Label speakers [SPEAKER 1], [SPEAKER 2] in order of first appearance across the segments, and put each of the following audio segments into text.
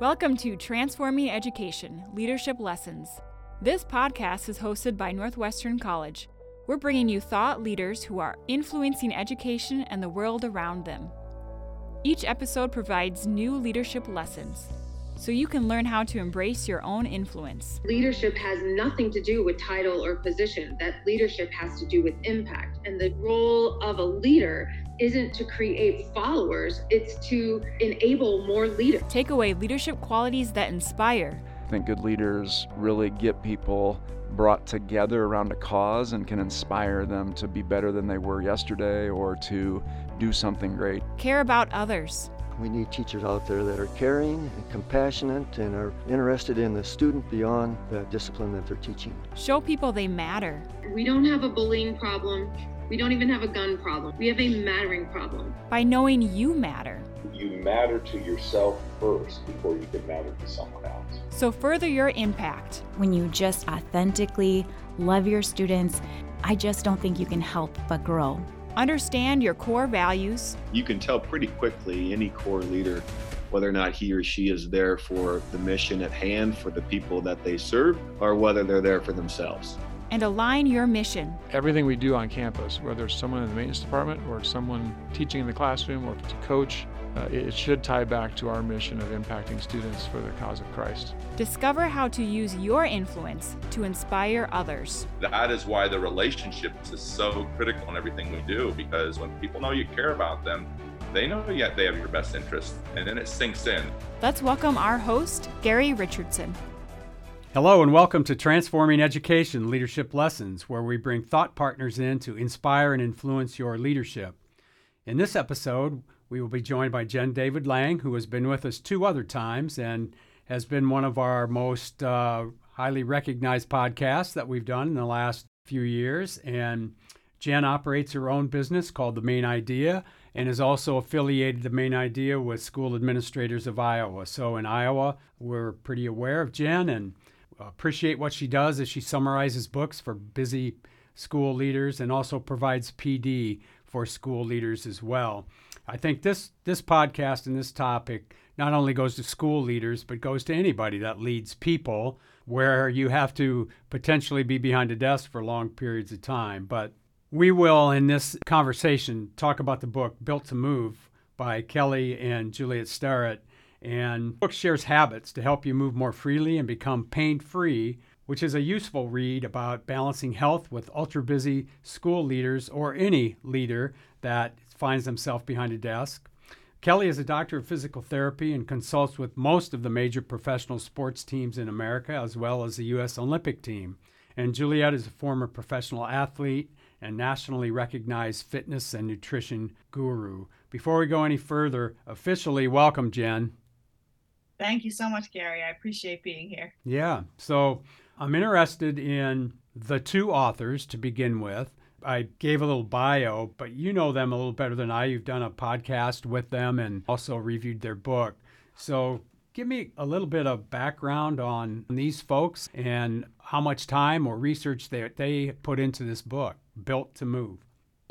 [SPEAKER 1] Welcome to Transforming Education Leadership Lessons. This podcast is hosted by Northwestern College. We're bringing you thought leaders who are influencing education and the world around them. Each episode provides new leadership lessons so you can learn how to embrace your own influence.
[SPEAKER 2] Leadership has nothing to do with title or position. That leadership has to do with impact. And the role of a leader isn't to create followers, it's to enable more leaders.
[SPEAKER 1] Take away leadership qualities that inspire.
[SPEAKER 3] I think good leaders really get people brought together around a cause and can inspire them to be better than they were yesterday or to do something great.
[SPEAKER 1] Care about others.
[SPEAKER 4] We need teachers out there that are caring and compassionate and are interested in the student beyond the discipline that they're teaching.
[SPEAKER 1] Show people they matter.
[SPEAKER 2] We don't have a bullying problem. We don't even have a gun problem. We have a mattering problem.
[SPEAKER 1] By knowing you matter.
[SPEAKER 5] You matter to yourself first before you can matter to someone else.
[SPEAKER 1] So further your impact.
[SPEAKER 6] When you just authentically love your students, I just don't think you can help but grow.
[SPEAKER 1] Understand your core values.
[SPEAKER 7] You can tell pretty quickly any core leader whether or not he or she is there for the mission at hand for the people that they serve or whether they're there for themselves.
[SPEAKER 1] And align your mission.
[SPEAKER 8] Everything we do on campus, whether it's someone in the maintenance department or someone teaching in the classroom or to coach, uh, it should tie back to our mission of impacting students for the cause of Christ.
[SPEAKER 1] Discover how to use your influence to inspire others.
[SPEAKER 5] That is why the relationship is so critical in everything we do because when people know you care about them, they know yet they have your best interest, and then it sinks in.
[SPEAKER 1] Let's welcome our host, Gary Richardson.
[SPEAKER 9] Hello, and welcome to Transforming Education Leadership Lessons, where we bring thought partners in to inspire and influence your leadership. In this episode, we will be joined by Jenn David-Lang, who has been with us two other times and has been one of our most uh, highly recognized podcasts that we've done in the last few years. And Jenn operates her own business called The Main Idea and is also affiliated The Main Idea with School Administrators of Iowa. So in Iowa, we're pretty aware of Jenn and appreciate what she does as she summarizes books for busy school leaders and also provides PD for school leaders as well. I think this this podcast and this topic not only goes to school leaders but goes to anybody that leads people where you have to potentially be behind a desk for long periods of time. But we will in this conversation talk about the book Built to Move by Kelly and Juliet Starrett. And book shares habits to help you move more freely and become pain-free, which is a useful read about balancing health with ultra busy school leaders or any leader that finds themselves behind a desk. Kelly is a doctor of physical therapy and consults with most of the major professional sports teams in America, as well as the U.S. Olympic team. And Juliet is a former professional athlete and nationally recognized fitness and nutrition guru. Before we go any further, officially welcome, Jenn.
[SPEAKER 10] Thank you so much, Gary. I appreciate being here.
[SPEAKER 9] Yeah. So I'm interested in the two authors to begin with. I gave a little bio, but you know them a little better than I. You've done a podcast with them and also reviewed their book. So give me a little bit of background on these folks and how much time or research they, they put into this book, Built to Move.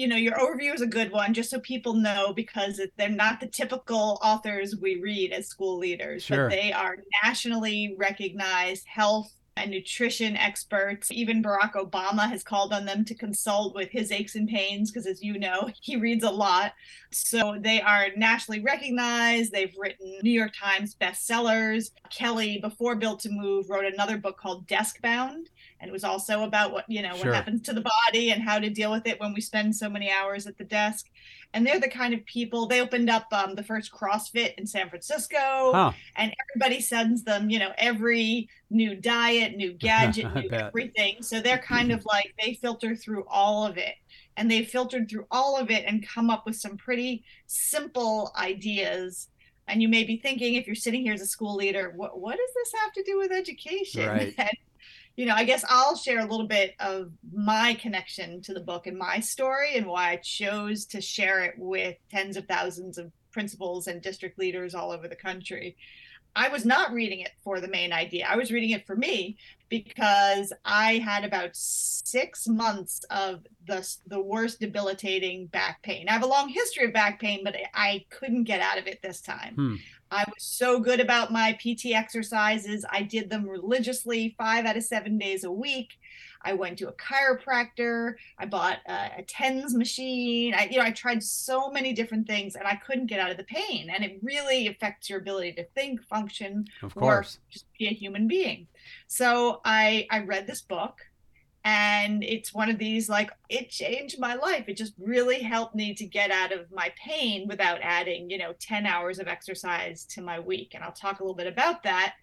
[SPEAKER 10] You know, your overview is a good one, just so people know, because they're not the typical authors we read as school leaders,
[SPEAKER 9] sure.
[SPEAKER 10] but they are nationally recognized health and nutrition experts. Even Barack Obama has called on them to consult with his aches and pains because, as you know, he reads a lot. So they are nationally recognized. They've written New York Times bestsellers. Kelly, before Built to Move, wrote another book called Desk Bound. And it was also about what, you know,
[SPEAKER 9] Sure.
[SPEAKER 10] what happens to the body and how to deal with it when we spend so many hours at the desk. And they're the kind of people, they opened up um, the first CrossFit in San Francisco and everybody sends them, you know, every new diet, new gadget, new
[SPEAKER 9] bet.
[SPEAKER 10] everything. So they're kind of like they filter through all of it. And they filtered through all of it and come up with some pretty simple ideas. And you may be thinking, if you're sitting here as a school leader, what what does this have to do with education?
[SPEAKER 9] Right.
[SPEAKER 10] You know, I guess I'll share a little bit of my connection to the book and my story and why I chose to share it with tens of thousands of principals and district leaders all over the country. I was not reading it for the main idea. I was reading it for me because I had about six months of the the worst debilitating back pain. I have a long history of back pain, but I couldn't get out of it this time.
[SPEAKER 9] Hmm.
[SPEAKER 10] I was so good about my PT exercises. I did them religiously, five out of seven days a week. I went to a chiropractor. I bought a, a TENS machine. I, you know, I tried so many different things, and I couldn't get out of the pain. And it really affects your ability to think, function,
[SPEAKER 9] of course,
[SPEAKER 10] just be a human being. So I I read this book and it's one of these like it changed my life. It just really helped me to get out of my pain without adding you know 10 hours of exercise to my week. And i'll talk a little bit about that.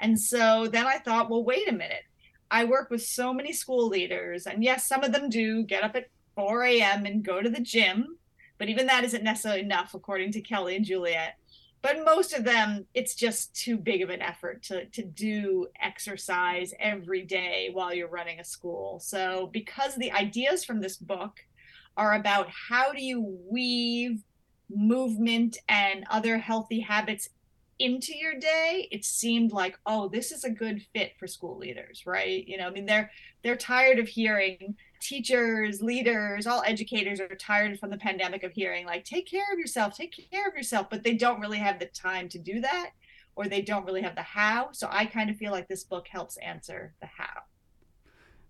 [SPEAKER 10] And so then i thought well wait a minute. I work with so many school leaders. And yes some of them do get up at 4 a.m and go to the gym but even that isn't necessarily enough according to kelly and juliet but most of them it's just too big of an effort to to do exercise every day while you're running a school. So because the ideas from this book are about how do you weave movement and other healthy habits into your day it seemed like oh this is a good fit for school leaders right? You know i mean they're they're tired of hearing teachers, leaders, all educators are tired from the pandemic of hearing like take care of yourself, take care of yourself, but they don't really have the time to do that or they don't really have the how. So I kind of feel like this book helps answer the how.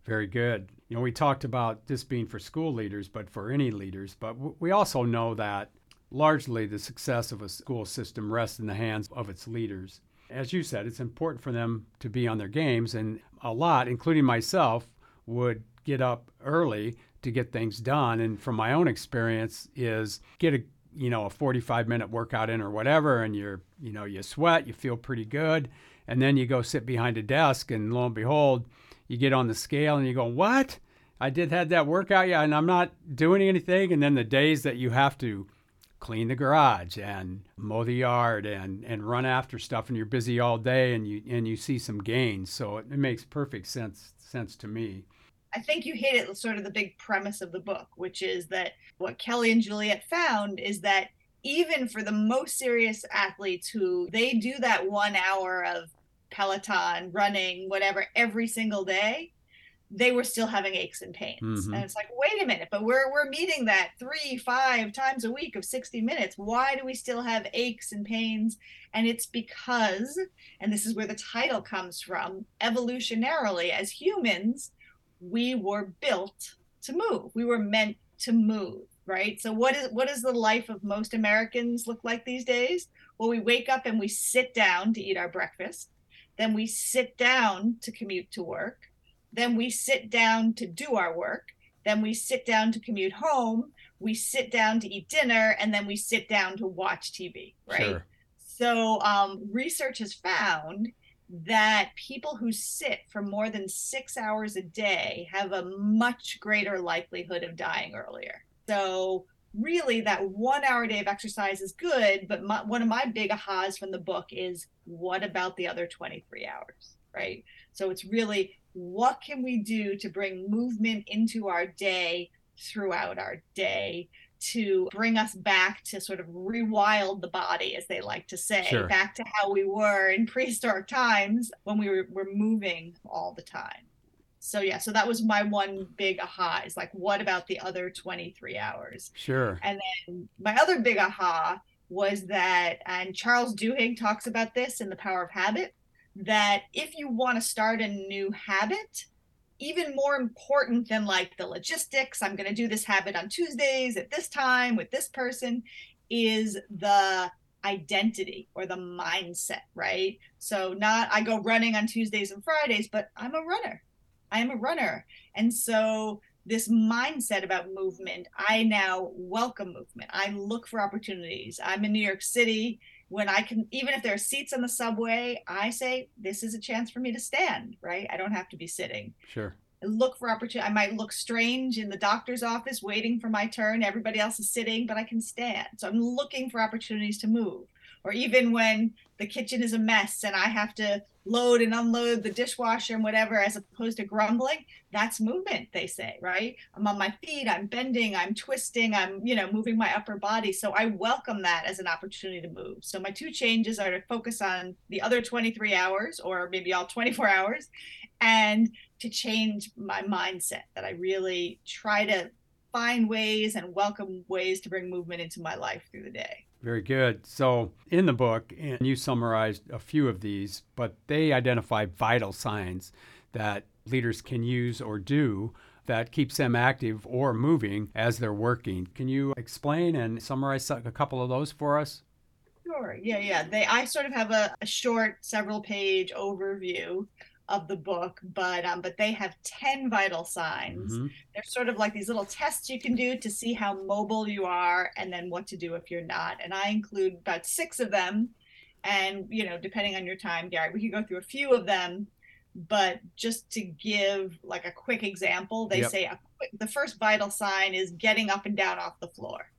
[SPEAKER 9] Very good. You know, we talked about this being for school leaders, but for any leaders, but we also know that largely the success of a school system rests in the hands of its leaders. As you said, it's important for them to be on their games, and a lot, including myself, would get up early to get things done. And from my own experience, is get a you know a 45 minute workout in or whatever, and you're you know you sweat, you feel pretty good, and then you go sit behind a desk, and lo and behold, you get on the scale and you go, what? I did had that workout, yeah, and I'm not doing anything. And then the days that you have to clean the garage and mow the yard and, and run after stuff and you're busy all day and you and you see some gains. So it, it makes perfect sense sense to me.
[SPEAKER 10] I think you hit it sort of the big premise of the book, which is that what Kelly and Juliet found is that even for the most serious athletes who they do that one hour of Peloton running, whatever, every single day, they were still having aches and pains. Mm-hmm. And it's like, wait a minute, but we're we're meeting that three, five times a week of 60 minutes. Why do we still have aches and pains? And it's because, and this is where the title comes from, evolutionarily, as humans, we were built to move. We were meant to move, right? So what is what does the life of most Americans look like these days? Well, we wake up and we sit down to eat our breakfast. Then we sit down to commute to work. Then we sit down to do our work. Then we sit down to commute home. We sit down to eat dinner, and then we sit down to watch TV, right? Sure. So um, research has found that people who sit for more than six hours a day have a much greater likelihood of dying earlier. So, really, that one hour a day of exercise is good. But my, one of my big ahas from the book is what about the other 23 hours, right? So, it's really what can we do to bring movement into our day throughout our day to bring us back to sort of rewild the body, as they like to say, sure. back to how we were in prehistoric times when we were, were moving all the time. So yeah, so that was my one big aha is like, what about the other 23 hours?
[SPEAKER 9] Sure.
[SPEAKER 10] And then my other big aha was that, and Charles Duhigg talks about this in The Power of Habit, that if you want to start a new habit, even more important than like the logistics. I'm going to do this habit on tuesdays at this time with this person is the identity or the mindset right? So not i go running on tuesdays and fridays but i'm a runner. I am a runner. And so this mindset about movement i now welcome movement. I look for opportunities. I'm in new york city when I can, even if there are seats on the subway, I say, this is a chance for me to stand, right? I don't have to be sitting.
[SPEAKER 9] Sure.
[SPEAKER 10] I look for opportunity. I might look strange in the doctor's office waiting for my turn. Everybody else is sitting, but I can stand. So I'm looking for opportunities to move. Or even when the kitchen is a mess and I have to load and unload the dishwasher and whatever, as opposed to grumbling, that's movement, they say, right? I'm on my feet, I'm bending, I'm twisting, I'm, you know, moving my upper body. So I welcome that as an opportunity to move. So my two changes are to focus on the other 23 hours or maybe all 24 hours and to change my mindset that I really try to find ways and welcome ways to bring movement into my life through the day.
[SPEAKER 9] Very good. So, in the book, and you summarized a few of these, but they identify vital signs that leaders can use or do that keeps them active or moving as they're working. Can you explain and summarize a couple of those for us?
[SPEAKER 10] Sure. Yeah, yeah. They I sort of have a, a short, several page overview of the book, but um, but they have 10 vital signs. Mm-hmm. They're sort of like these little tests you can do to see how mobile you are and then what to do if you're not. And I include about six of them. And you know, depending on your time, Gary, we could go through a few of them, but just to give like a quick example, they yep. say quick, the first vital sign is getting up and down off the floor.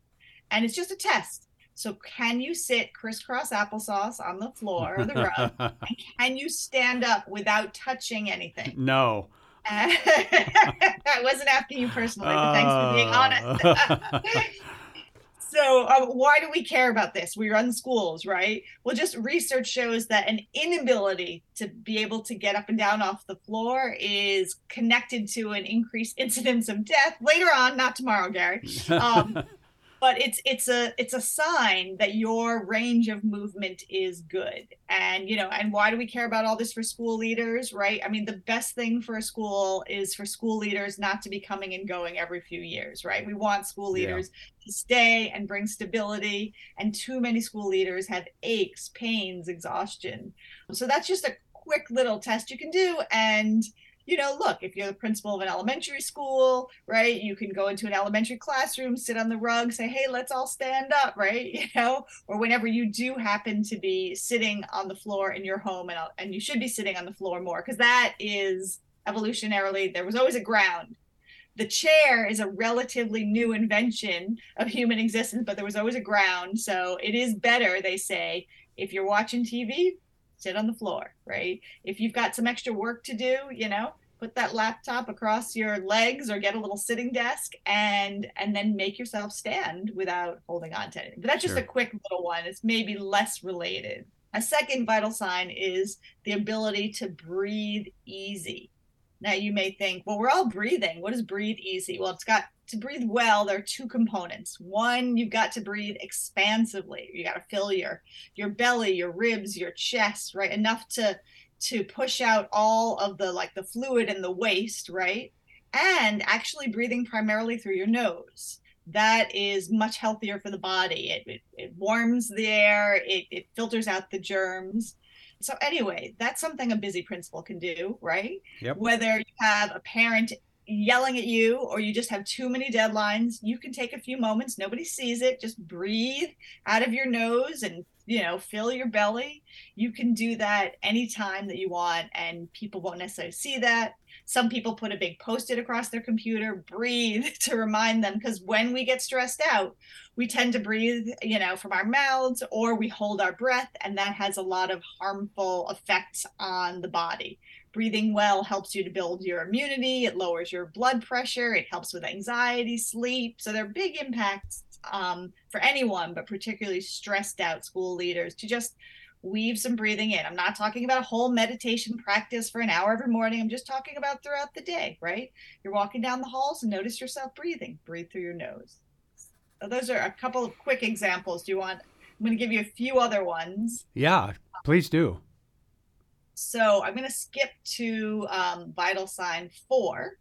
[SPEAKER 10] And it's just a test so can you sit crisscross applesauce on the floor or the rug? and can you stand up without touching anything?
[SPEAKER 9] No.
[SPEAKER 10] I wasn't asking you personally, but thanks for being honest. so uh, why do we care about this we run schools right well just research shows that an inability to be able to get up and down off the floor is connected to an increased incidence of death later on not tomorrow gary um, but it's it's a it's a sign that your range of movement is good. And you know and why do we care about all this for school leaders right? I mean the best thing for a school is for school leaders not to be coming and going every few years right? We want school leaders yeah. to stay and bring stability and too many school leaders have aches pains exhaustion. So that's just a quick little test you can do and you know, look, if you're the principal of an elementary school, right, you can go into an elementary classroom, sit on the rug, say, hey, let's all stand up, right? You know, or whenever you do happen to be sitting on the floor in your home, and, and you should be sitting on the floor more because that is evolutionarily, there was always a ground. The chair is a relatively new invention of human existence, but there was always a ground. So it is better, they say, if you're watching TV, sit on the floor, right? If you've got some extra work to do, you know, put that laptop across your legs or get a little sitting desk and and then make yourself stand without holding on to anything. But that's just sure. a quick little one. It's maybe less related. A second vital sign is the ability to breathe easy. Now you may think, well, we're all breathing. What is breathe easy? Well, it's got to breathe well, there are two components. One, you've got to breathe expansively. You got to fill your your belly, your ribs, your chest, right? Enough to to push out all of the like the fluid and the waste, right? And actually breathing primarily through your nose. That is much healthier for the body. It, it, it warms the air, it, it filters out the germs. So anyway, that's something a busy principal can do, right? Yep. Whether you have a parent yelling at you or you just have too many deadlines, you can take a few moments, nobody sees it, just breathe out of your nose and you know, fill your belly. You can do that anytime that you want and people won't necessarily see that. Some people put a big post-it across their computer, breathe to remind them because when we get stressed out, we tend to breathe, you know, from our mouths or we hold our breath and that has a lot of harmful effects on the body breathing well helps you to build your immunity it lowers your blood pressure it helps with anxiety sleep. So there are big impacts um, for anyone but particularly stressed out school leaders to just weave some breathing in. I'm not talking about a whole meditation practice for an hour every morning. I'm just talking about throughout the day right? You're walking down the halls and notice yourself breathing. Breathe through your nose. So those are a couple of quick examples. Do you want i'm going to give you a few other ones.
[SPEAKER 9] Yeah please do
[SPEAKER 10] so I'm going to skip to um, vital sign four,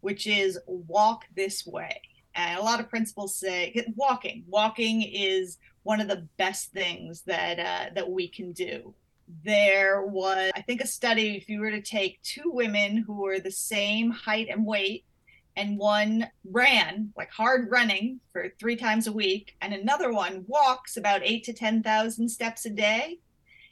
[SPEAKER 10] which is walk this way. And a lot of principals say walking. Walking is one of the best things that uh, that we can do. There was, I think, a study. If you were to take two women who were the same height and weight, and one ran like hard running for three times a week, and another one walks about eight to ten thousand steps a day,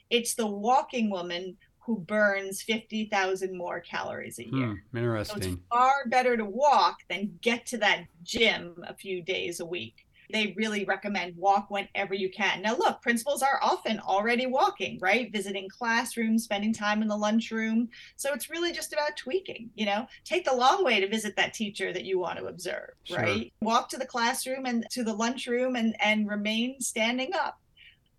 [SPEAKER 10] it's the walking woman who burns 50,000 more calories a year.
[SPEAKER 9] Hmm, interesting.
[SPEAKER 10] So it's far better to walk than get to that gym a few days a week. They really recommend walk whenever you can. Now, look, principals are often already walking, right? Visiting classrooms, spending time in the lunchroom. So it's really just about tweaking, you know? Take the long way to visit that teacher that you want to observe, sure. right? Walk to the classroom and to the lunchroom and, and remain standing up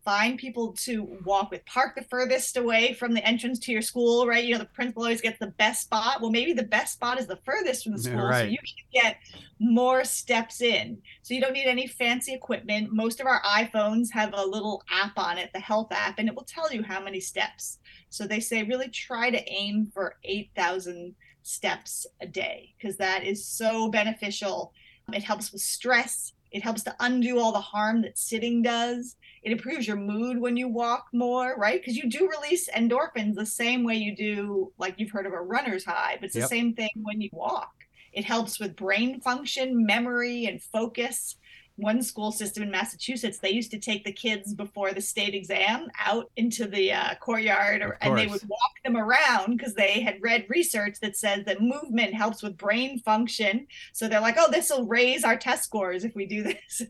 [SPEAKER 10] find people to walk with. Park the furthest away from the entrance to your school right? You know the principal always gets the best spot. Well maybe the best spot is the furthest from the school
[SPEAKER 9] right.
[SPEAKER 10] so you can get more steps in. So you don't need any fancy equipment. Most of our iphones have a little app on it the health app and it will tell you how many steps. So they say really try to aim for 8000 steps a day because that is so beneficial. It helps with stress. It helps to undo all the harm that sitting does it improves your mood when you walk more, right? Because you do release endorphins the same way you do, like you've heard of a runner's high, but it's yep. the same thing when you walk. It helps with brain function, memory, and focus one school system in Massachusetts, they used to take the kids before the state exam out into the uh, courtyard or, and they would walk them around because they had read research that says that movement helps with brain function. So they're like, oh, this will raise our test scores if we do this.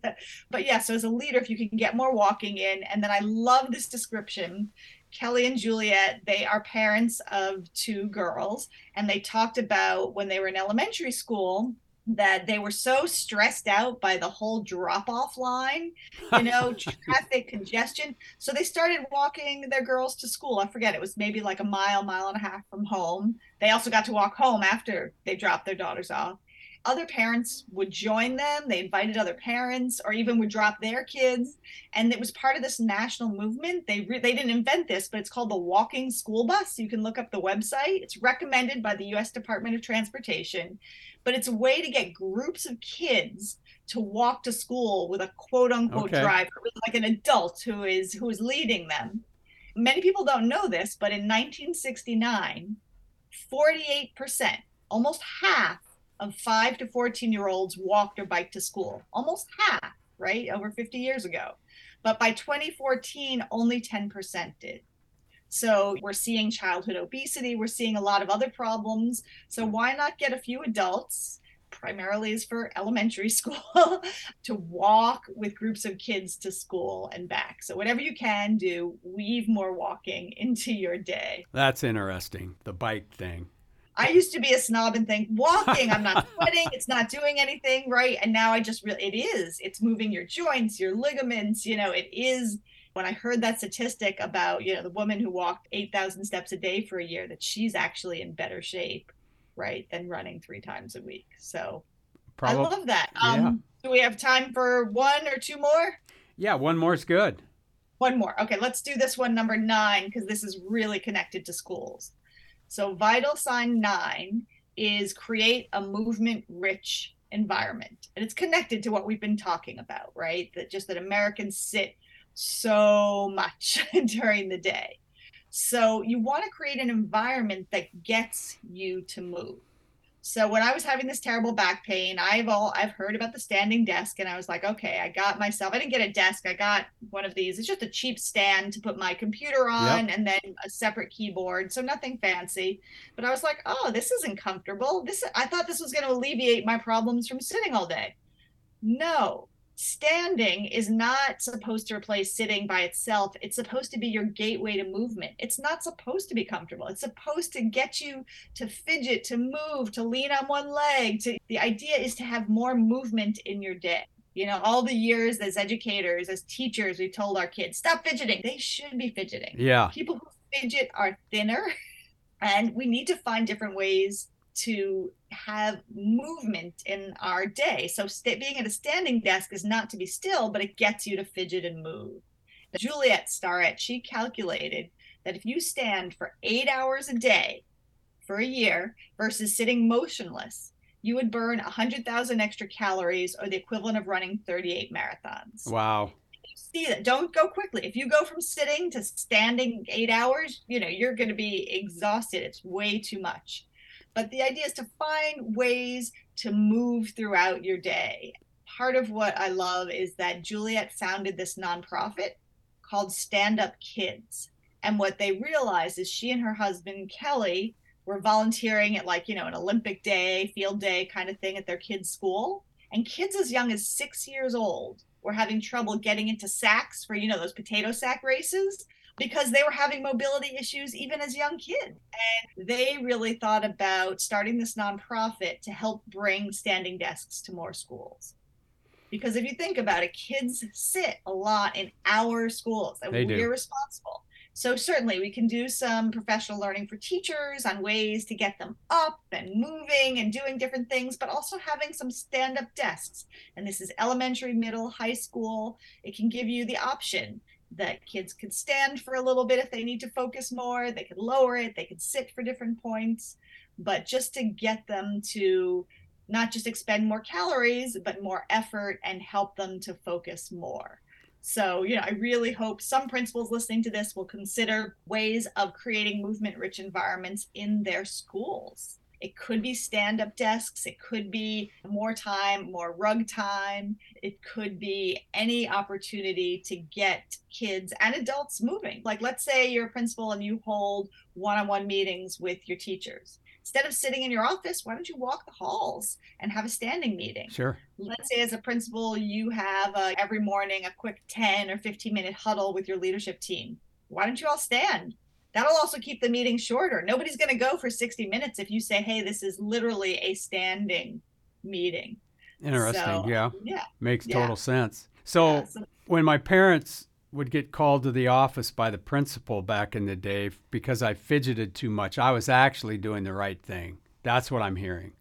[SPEAKER 10] but yeah, so as a leader, if you can get more walking in, and then I love this description. Kelly and Juliet, they are parents of two girls, and they talked about when they were in elementary school that they were so stressed out by the whole drop off line, you know, traffic congestion. So they started walking their girls to school. I forget, it was maybe like a mile, mile and a half from home. They also got to walk home after they dropped their daughters off. Other parents would join them. They invited other parents or even would drop their kids. And it was part of this national movement. They, re- they didn't invent this, but it's called the walking school bus. You can look up the website. It's recommended by the US Department of Transportation but it's a way to get groups of kids to walk to school with a quote unquote okay. driver, like an adult who is who is leading them. Many people don't know this, but in 1969, 48%, almost half of 5 to 14 year olds walked or biked to school. Almost half, right? Over 50 years ago. But by 2014, only 10% did. So we're seeing childhood obesity, we're seeing a lot of other problems. So why not get a few adults? primarily is for elementary school to walk with groups of kids to school and back. So whatever you can do, weave more walking into your day.
[SPEAKER 9] That's interesting. The bike thing.
[SPEAKER 10] I used to be a snob and think walking, I'm not sweating, it's not doing anything, right? And now I just really it is. It's moving your joints, your ligaments, you know, it is when I heard that statistic about, you know, the woman who walked 8,000 steps a day for a year, that she's actually in better shape, right, than running three times a week. So Probably, I love that. Um, yeah. Do we have time for one or two more?
[SPEAKER 9] Yeah, one more is good.
[SPEAKER 10] One more. Okay, let's do this one, number nine, because this is really connected to schools. So, vital sign nine is create a movement rich environment. And it's connected to what we've been talking about, right? That just that Americans sit so much during the day. So you want to create an environment that gets you to move. So when I was having this terrible back pain, I've all I've heard about the standing desk and I was like, okay, I got myself I didn't get a desk, I got one of these. It's just a cheap stand to put my computer on yep. and then a separate keyboard. So nothing fancy. But I was like, oh, this isn't comfortable. This I thought this was going to alleviate my problems from sitting all day. No, standing is not supposed to replace sitting by itself. It's supposed to be your gateway to movement. It's not supposed to be comfortable. It's supposed to get you to fidget, to move, to lean on one leg. To the idea is to have more movement in your day. You know, all the years as educators, as teachers, we told our kids, stop fidgeting. They should be fidgeting.
[SPEAKER 9] Yeah.
[SPEAKER 10] People who fidget are thinner. And we need to find different ways to have movement in our day. So st- being at a standing desk is not to be still, but it gets you to fidget and move. Juliet Starrett, she calculated that if you stand for eight hours a day for a year versus sitting motionless, you would burn 100,000 extra calories or the equivalent of running 38 marathons.
[SPEAKER 9] Wow.
[SPEAKER 10] see that. Don't go quickly. If you go from sitting to standing eight hours, you know, you're going to be exhausted. It's way too much. But the idea is to find ways to move throughout your day. Part of what I love is that Juliet founded this nonprofit called Stand Up Kids. And what they realized is she and her husband, Kelly, were volunteering at like, you know, an Olympic day, field day kind of thing at their kids' school. And kids as young as six years old were having trouble getting into sacks for, you know, those potato sack races because they were having mobility issues even as young kids. And they really thought about starting this nonprofit to help bring standing desks to more schools. Because if you think about it, kids sit a lot in our schools and
[SPEAKER 9] They
[SPEAKER 10] we're
[SPEAKER 9] do.
[SPEAKER 10] responsible. So certainly we can do some professional learning for teachers on ways to get them up and moving and doing different things, but also having some stand-up desks. And this is elementary, middle, high school. It can give you the option that kids could stand for a little bit if they need to focus more, they could lower it, they could sit for different points, but just to get them to not just expend more calories, but more effort and help them to focus more. So, you know, I really hope some principals listening to this will consider ways of creating movement rich environments in their schools. It could be stand up desks, it could be more time, more rug time, it could be any opportunity to get kids and adults moving. Like, let's say you're a principal and you hold one on one meetings with your teachers. Instead of sitting in your office, why don't you walk the halls and have a standing meeting?
[SPEAKER 9] Sure.
[SPEAKER 10] let's say as a principal you have uh, every morning a quick 10 or 15 minute huddle with your leadership team why don't you all stand that'll also keep the meeting shorter nobody's going to go for 60 minutes if you say hey this is literally a standing meeting
[SPEAKER 9] Interesting.
[SPEAKER 10] So,
[SPEAKER 9] yeah.
[SPEAKER 10] yeah
[SPEAKER 9] Makes
[SPEAKER 10] yeah.
[SPEAKER 9] total sense. So,
[SPEAKER 10] Yeah, so-
[SPEAKER 9] when my parents would get called to the office by the principal back in the day because I fidgeted too much, I was actually doing the right thing. That's what I'm hearing.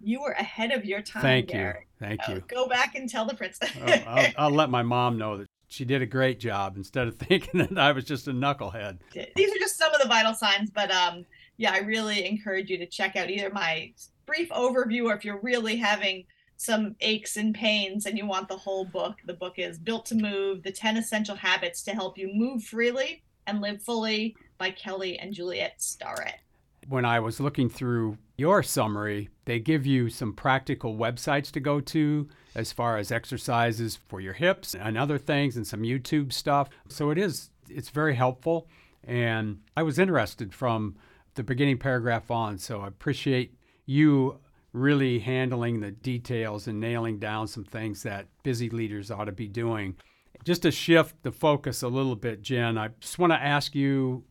[SPEAKER 10] you were ahead of your time
[SPEAKER 9] Thank you. Thank you.
[SPEAKER 10] go back and tell the principal
[SPEAKER 9] I'll, I'll, I'll let my mom know that she did a great job instead of thinking that I was just a knucklehead.
[SPEAKER 10] these are just some of the vital signs but um yeah i really encourage you to check out either my brief overview or if you're really having some aches and pains and you want the whole book the book is built to move the 10 essential habits to help you move freely and live fully by kelly and juliet starrett
[SPEAKER 9] When I was looking through your summary, they give you some practical websites to go to as far as exercises for your hips and other things and some YouTube stuff. So it is it's very helpful and I was interested from the beginning paragraph on. So I appreciate you really handling the details and nailing down some things that busy leaders ought to be doing. Just to shift the focus a little bit, Jenn, I just want to ask you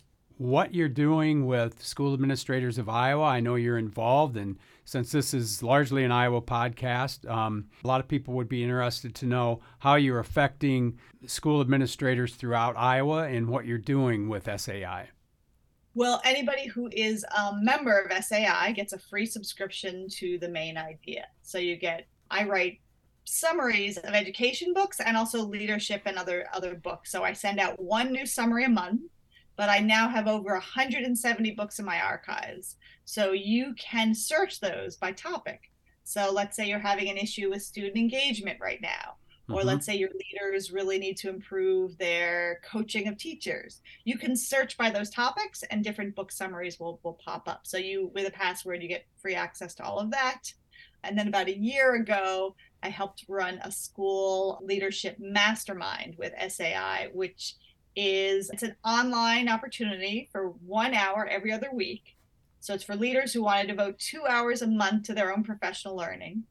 [SPEAKER 9] what you're doing with school administrators of Iowa. I know you're involved, and since this is largely an Iowa podcast, um, a lot of people would be interested to know how you're affecting school administrators throughout Iowa and what you're doing with SAI.
[SPEAKER 10] well anybody who is a member of sai gets a free subscription to the main idea so you get i write summaries of education books and also leadership and other other books so i send out one new summary a month but i now have over 170 books in my archives. So you can search those by topic. So let's say you're having an issue with student engagement right now or
[SPEAKER 9] Mhm.
[SPEAKER 10] let's say your leaders really need to improve their coaching of teachers. You can search by those topics and different book summaries will, will pop up. So you with a password you get free access to all of that. And then about a year ago i helped run a school leadership mastermind with sai which is it's an online opportunity for one hour every other week so it's for leaders who want to devote two hours a month to their own professional learning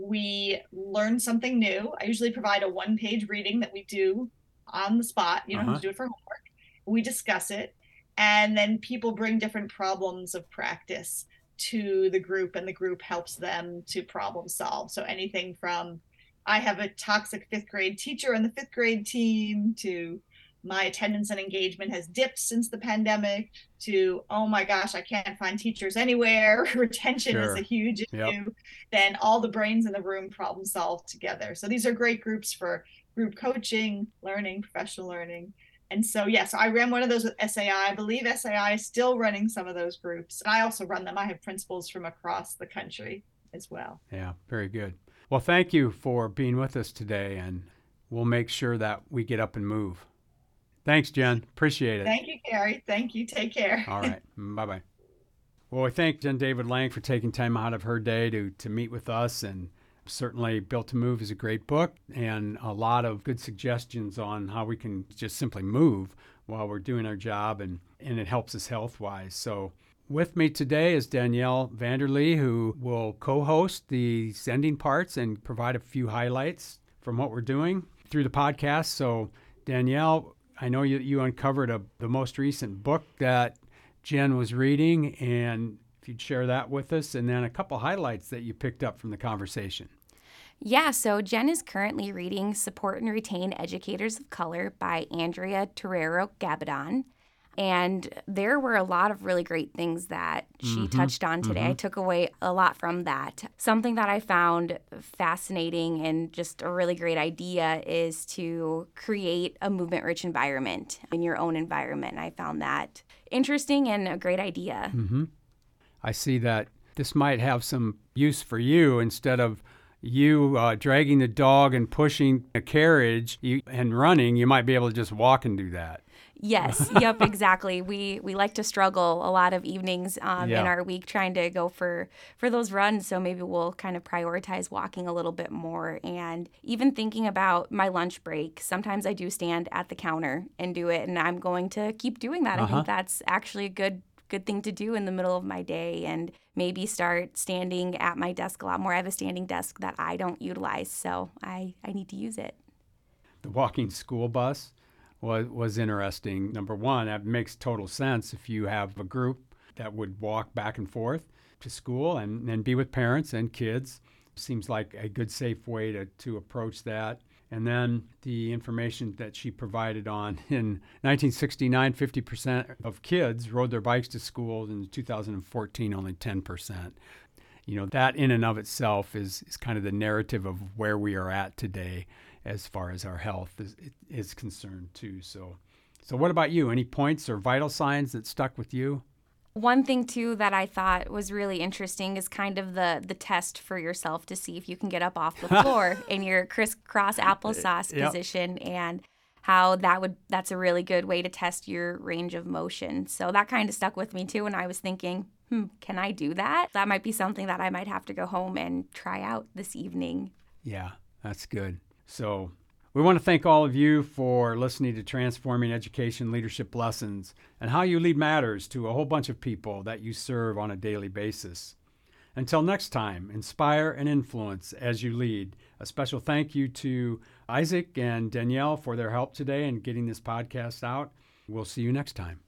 [SPEAKER 10] we learn something new. I usually provide a one page reading that we do on the spot. You don't
[SPEAKER 9] Uh-huh.
[SPEAKER 10] to do it for homework. We discuss it. And then people bring different problems of practice to the group, and the group helps them to problem solve. So anything from I have a toxic fifth grade teacher on the fifth grade team to my attendance and engagement has dipped since the pandemic to oh my gosh i can't find teachers anywhere retention
[SPEAKER 9] Sure.
[SPEAKER 10] is a huge issue
[SPEAKER 9] Yep.
[SPEAKER 10] then all the brains in the room problem solve together so these are great groups for group coaching learning professional learning and so yes i ran one of those with sai i believe sai is still running some of those groups i also run them i have principals from across the country as well
[SPEAKER 9] Yeah, very good. Well, thank you for being with us today, and we'll make sure that we get up and move. Thanks, Jenn. Appreciate it.
[SPEAKER 10] thank you gary thank you take care
[SPEAKER 9] All right. Bye bye. Well, we thank Jenn David-Lang for taking time out of her day to, to meet with us. And certainly, Built to Move is a great book and a lot of good suggestions on how we can just simply move while we're doing our job and, and it helps us health wise. So, with me today is Danielle Vanderlee, who will co host the sending parts and provide a few highlights from what we're doing through the podcast. So, Danielle, I know you, you uncovered a, the most recent book that Jenn was reading, and if you'd share that with us, and then a couple highlights that you picked up from the conversation.
[SPEAKER 11] Yeah, so Jenn is currently reading Support and Retain Educators of Color by Andrea Terrero Gabaldon. And there were a lot of really great things that she
[SPEAKER 12] Mm-hmm,
[SPEAKER 11] touched on today. I
[SPEAKER 12] mhm.
[SPEAKER 11] took away a lot from that. Something that I found fascinating and just a really great idea is to create a movement rich environment in your own environment. I found that interesting and a great idea.
[SPEAKER 9] hmm I see that this might have some use for you instead of you uh, dragging the dog and pushing a carriage you, and running. You might be able to just walk and do that.
[SPEAKER 11] Yes, yep, exactly. We we like to struggle a lot of evenings um,
[SPEAKER 9] Yeah.
[SPEAKER 11] in our week trying to go for for those runs. So maybe we'll kind of prioritize walking a little bit more, and even thinking about my lunch break. Sometimes I do stand at the counter and do it, and I'm going to keep doing that. I
[SPEAKER 12] Uh-huh.
[SPEAKER 11] think that's actually a good good thing to do in the middle of my day, and maybe start standing at my desk a lot more. I have a standing desk that I don't utilize, so I I need to use it.
[SPEAKER 9] The walking school bus was was interesting. Number one, that makes total sense if you have a group that would walk back and forth to school and, and be with parents and kids. Seems like a good, safe way to, to approach that. And then the information that she provided on in 1969, 50% of kids rode their bikes to school. In 2014, only 10%. You know, that in and of itself is, is kind of the narrative of where we are at today as far as our health is, is concerned, too. So, so, what about you? Any points or vital signs that stuck with you?
[SPEAKER 11] One thing too that I thought was really interesting is kind of the the test for yourself to see if you can get up off the floor in your crisscross applesauce
[SPEAKER 12] Yep.
[SPEAKER 11] position and how that would that's a really good way to test your range of motion. So that kind of stuck with me too and I was thinking, "Hmm, can I do that?" That might be something that I might have to go home and try out this evening.
[SPEAKER 9] Yeah, that's good. So, we want to thank all of you for listening to Transforming Education Leadership Lessons and how you lead matters to a whole bunch of people that you serve on a daily basis. Until next time, inspire and influence as you lead. A special thank you to Isaac and Danielle for their help today in getting this podcast out. We'll see you next time.